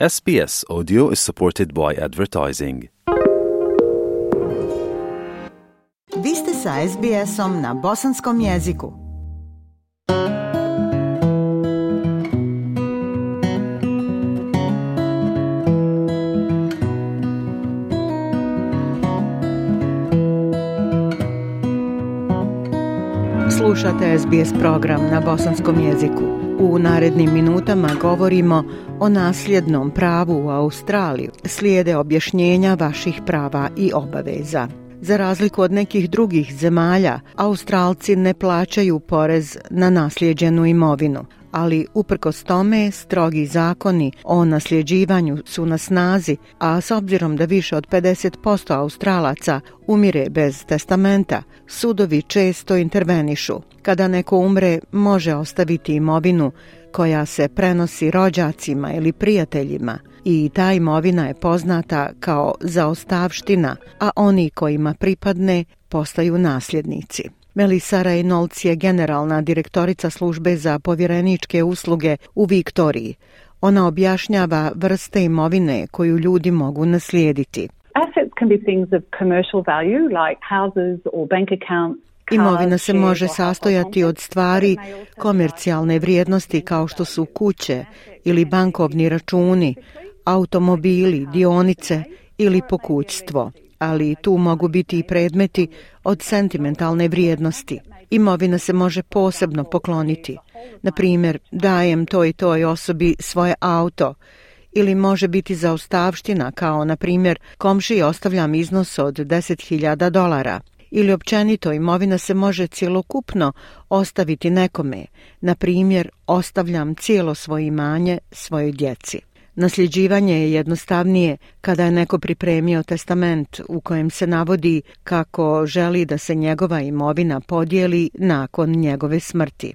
SBS Audio is supported by advertising. Vi ste sa SBS-om na bosanskom jeziku. Slušate SBS program na bosanskom jeziku. U narednim minutama govorimo o nasljednom pravu u Australiju. Slijede objašnjenja vaših prava i obaveza. Za razliku od nekih drugih zemalja, Australci ne plaćaju porez na nasljeđenu imovinu ali uprkos tome strogi zakoni o nasljeđivanju su na snazi, a s obzirom da više od 50% Australaca umire bez testamenta, sudovi često intervenišu. Kada neko umre, može ostaviti imovinu koja se prenosi rođacima ili prijateljima i ta imovina je poznata kao zaostavština, a oni kojima pripadne postaju nasljednici. Melisa Reynolds je generalna direktorica službe za povjereničke usluge u Viktoriji. Ona objašnjava vrste imovine koju ljudi mogu naslijediti. Assets can be things of commercial value like houses or bank accounts. Imovina se može sastojati od stvari komercijalne vrijednosti kao što su kuće ili bankovni računi, automobili, dionice ili pokućstvo ali tu mogu biti i predmeti od sentimentalne vrijednosti. Imovina se može posebno pokloniti. Na primjer, dajem toj toj osobi svoje auto ili može biti zaostavština kao, na primjer, komši ostavljam iznos od 10.000 dolara. Ili općenito imovina se može cjelokupno ostaviti nekome. Na primjer, ostavljam cijelo svoje imanje svojoj djeci. Nasljeđivanje je jednostavnije kada je neko pripremio testament u kojem se navodi kako želi da se njegova imovina podijeli nakon njegove smrti.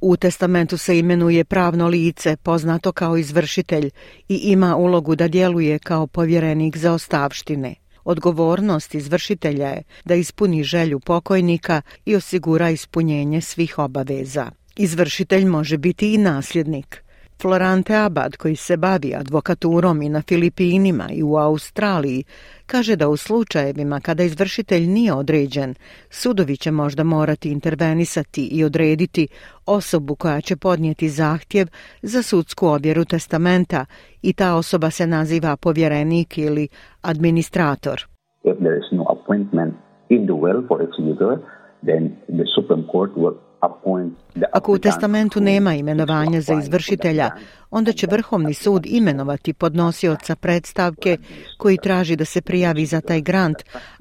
U testamentu se imenuje pravno lice poznato kao izvršitelj i ima ulogu da djeluje kao povjerenik za ostavštine. Odgovornost izvršitelja je da ispuni želju pokojnika i osigura ispunjenje svih obaveza. Izvršitelj može biti i nasljednik – Florante Abad, koji se bavi advokaturom i na Filipinima i u Australiji, kaže da u slučajevima kada izvršitelj nije određen, sudovi će možda morati intervenisati i odrediti osobu koja će podnijeti zahtjev za sudsku objeru testamenta i ta osoba se naziva povjerenik ili administrator. If there is no appointment in the will for executor, then the Supreme Court will Ako u testamentu nema imenovanja za izvršitelja, onda će Vrhovni sud imenovati podnosioca predstavke koji traži da se prijavi za taj grant,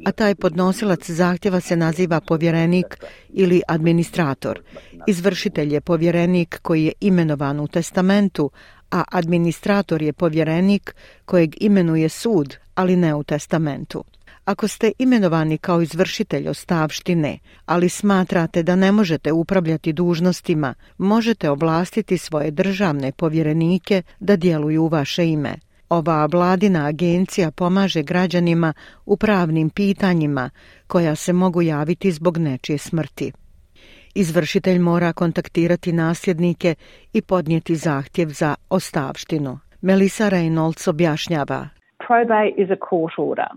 a taj podnosilac zahtjeva se naziva povjerenik ili administrator. Izvršitelj je povjerenik koji je imenovan u testamentu, a administrator je povjerenik kojeg imenuje sud, ali ne u testamentu. Ako ste imenovani kao izvršitelj ostavštine, ali smatrate da ne možete upravljati dužnostima, možete oblastiti svoje državne povjerenike da djeluju u vaše ime. Ova vladina agencija pomaže građanima u pravnim pitanjima koja se mogu javiti zbog nečije smrti. Izvršitelj mora kontaktirati nasljednike i podnijeti zahtjev za ostavštinu. Melisa Reynolds objašnjava. Probate is a court order.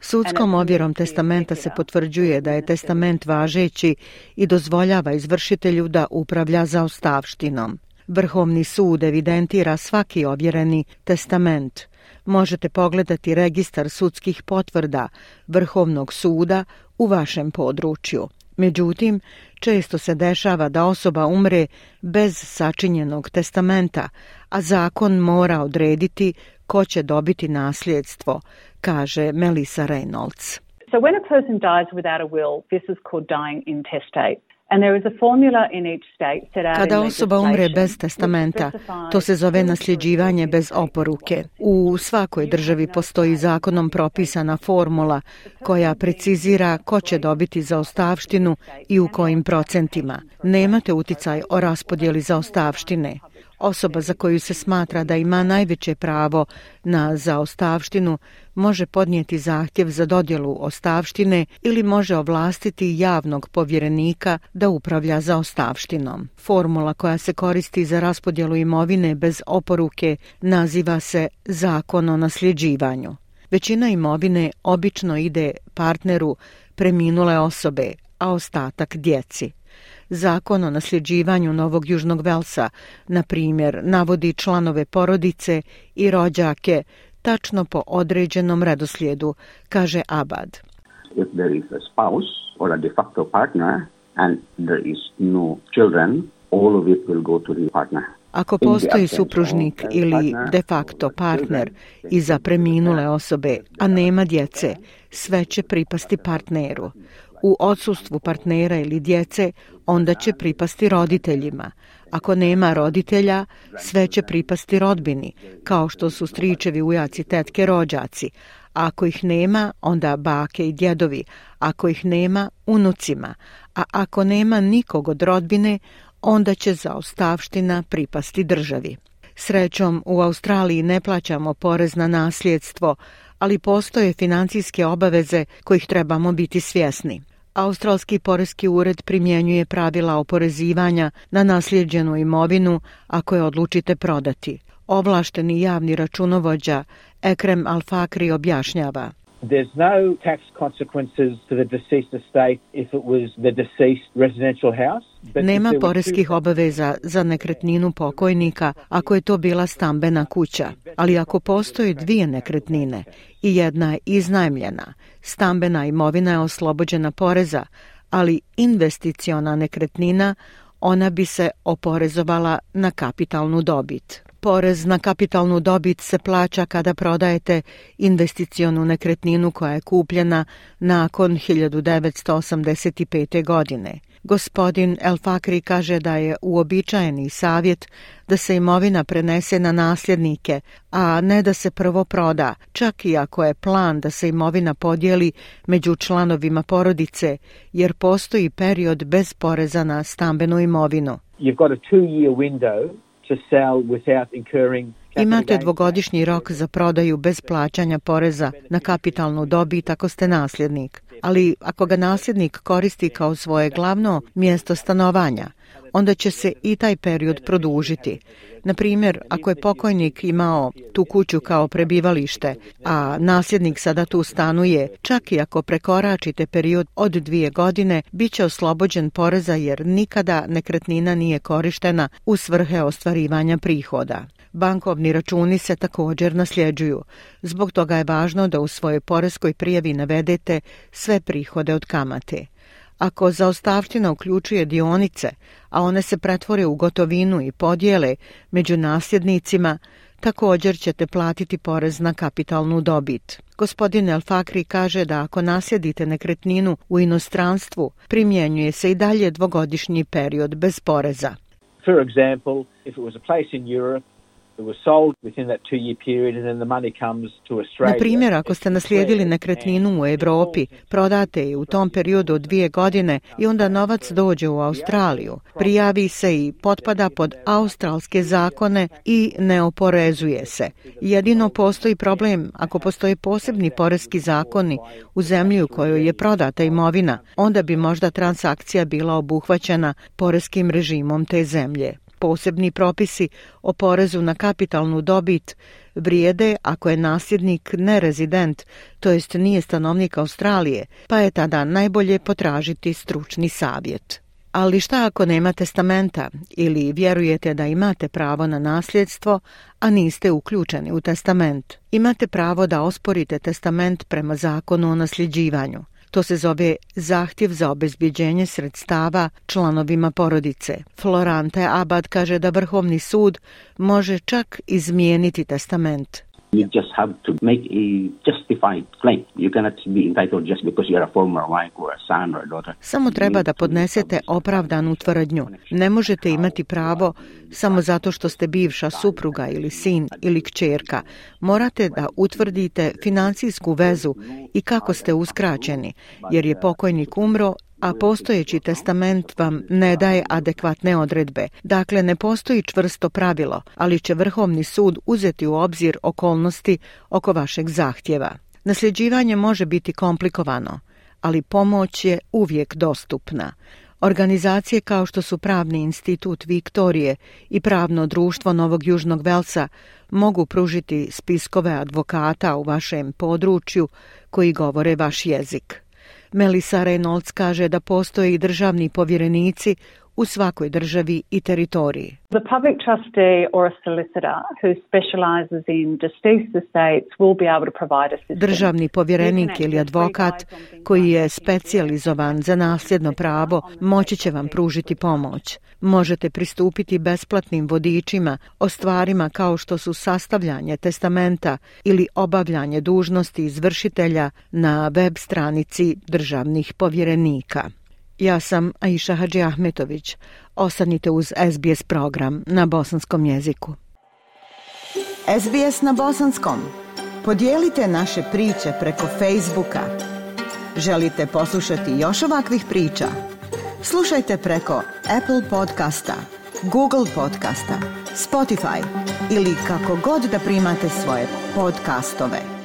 Sudskom objerom testamenta se potvrđuje da je testament važeći i dozvoljava izvršitelju da upravlja zaostavštinom. Vrhovni sud evidentira svaki ovjereni testament. Možete pogledati registar sudskih potvrda Vrhovnog suda u vašem području. Međutim, često se dešava da osoba umre bez sačinjenog testamenta, a zakon mora odrediti ko će dobiti nasljedstvo, kaže Melissa Reynolds. So when a person dies without a will, this is called dying intestate. Kada osoba umre bez testamenta, to se zove nasljeđivanje bez oporuke. U svakoj državi postoji zakonom propisana formula koja precizira ko će dobiti zaostavštinu i u kojim procentima. Nemate uticaj o raspodjeli zaostavštine osoba za koju se smatra da ima najveće pravo na zaostavštinu može podnijeti zahtjev za dodjelu ostavštine ili može ovlastiti javnog povjerenika da upravlja zaostavštinom. Formula koja se koristi za raspodjelu imovine bez oporuke naziva se zakon o nasljeđivanju. Većina imovine obično ide partneru preminule osobe, a ostatak djeci zakon o nasljeđivanju Novog Južnog Velsa, na primjer, navodi članove porodice i rođake tačno po određenom redoslijedu, kaže Abad. If there is a spouse or a de facto partner and there is no children, all of it will go to the partner. Ako postoji supružnik ili de facto partner i za preminule osobe, a nema djece, sve će pripasti partneru u odsustvu partnera ili djece, onda će pripasti roditeljima. Ako nema roditelja, sve će pripasti rodbini, kao što su stričevi ujaci tetke rođaci. Ako ih nema, onda bake i djedovi. Ako ih nema, unucima. A ako nema nikog od rodbine, onda će za ostavština pripasti državi. Srećom, u Australiji ne plaćamo porez na nasljedstvo, ali postoje financijske obaveze kojih trebamo biti svjesni. Australski poreski ured primjenjuje pravila oporezivanja na nasljeđenu imovinu ako je odlučite prodati. Ovlašteni javni računovođa Ekrem Alfakri objašnjava. There's no tax consequences to the deceased estate if it was the deceased residential house. Nema poreskih obaveza za nekretninu pokojnika ako je to bila stambena kuća, ali ako postoje dvije nekretnine i jedna je iznajmljena, stambena imovina je oslobođena poreza, ali investiciona nekretnina ona bi se oporezovala na kapitalnu dobit. Porez na kapitalnu dobit se plaća kada prodajete investicionu nekretninu koja je kupljena nakon 1985. godine. Gospodin El Fakri kaže da je uobičajeni savjet da se imovina prenese na nasljednike, a ne da se prvo proda, čak i ako je plan da se imovina podijeli među članovima porodice, jer postoji period bez poreza na stambenu imovinu. You've got a two-year window to sell without incurring Imate dvogodišnji rok za prodaju bez plaćanja poreza na kapitalnu dobit ako ste nasljednik. Ali ako ga nasljednik koristi kao svoje glavno mjesto stanovanja, onda će se i taj period produžiti. Na primjer, ako je pokojnik imao tu kuću kao prebivalište, a nasljednik sada tu stanuje, čak i ako prekoračite period od dvije godine, bit će oslobođen poreza jer nikada nekretnina nije korištena u svrhe ostvarivanja prihoda. Bankovni računi se također nasljeđuju. Zbog toga je važno da u svojoj poreskoj prijavi navedete sve prihode od kamate. Ako zaostavština uključuje dionice, a one se pretvore u gotovinu i podijele među nasljednicima, također ćete platiti porez na kapitalnu dobit. Gospodin El Fakri kaže da ako nasjedite nekretninu u inostranstvu, primjenjuje se i dalje dvogodišnji period bez poreza. For example, if it was a place in Europe, Na primjer, ako ste naslijedili nekretninu u Evropi, prodate je u tom periodu od dvije godine i onda novac dođe u Australiju, prijavi se i potpada pod australske zakone i ne oporezuje se. Jedino postoji problem ako postoje posebni porezki zakoni u zemlji u kojoj je prodata imovina, onda bi možda transakcija bila obuhvaćena porezkim režimom te zemlje. Posebni propisi o porezu na kapitalnu dobit vrijede ako je nasljednik nerezident, to jest nije stanovnik Australije, pa je tada najbolje potražiti stručni savjet. Ali šta ako nema testamenta ili vjerujete da imate pravo na nasljedstvo, a niste uključeni u testament? Imate pravo da osporite testament prema zakonu o nasljeđivanju. To se zove zahtjev za obezbjeđenje sredstava članovima porodice. Florante Abad kaže da Vrhovni sud može čak izmijeniti testament. You just have to make a justified claim. You cannot be entitled just because you are a former wife or a son or a daughter. Samo treba da podnesete opravdanu tvrdnju. Ne možete imati pravo samo zato što ste bivša supruga ili sin ili kćerka. Morate da utvrdite financijsku vezu i kako ste uskraćeni, jer je pokojnik umro a postojeći testament vam ne daje adekvatne odredbe. Dakle, ne postoji čvrsto pravilo, ali će Vrhovni sud uzeti u obzir okolnosti oko vašeg zahtjeva. Nasljeđivanje može biti komplikovano, ali pomoć je uvijek dostupna. Organizacije kao što su Pravni institut Viktorije i Pravno društvo Novog Južnog Velsa mogu pružiti spiskove advokata u vašem području koji govore vaš jezik. Melisa Reynolds kaže da postoje i državni povjerenici u svakoj državi i teritoriji. The public trustee or a solicitor who specializes in deceased estates will be able to provide assistance. Državni povjerenik ili advokat koji je specijalizovan za nasljedno pravo moći će vam pružiti pomoć. Možete pristupiti besplatnim vodičima o stvarima kao što su sastavljanje testamenta ili obavljanje dužnosti izvršitelja na web stranici državnih povjerenika. Ja sam Aisha Hadži Ahmetović. Ostanite uz SBS program na bosanskom jeziku. SBS na bosanskom. Podijelite naše priče preko Facebooka. Želite poslušati još ovakvih priča? Slušajte preko Apple podcasta, Google podcasta, Spotify ili kako god da primate svoje podcastove.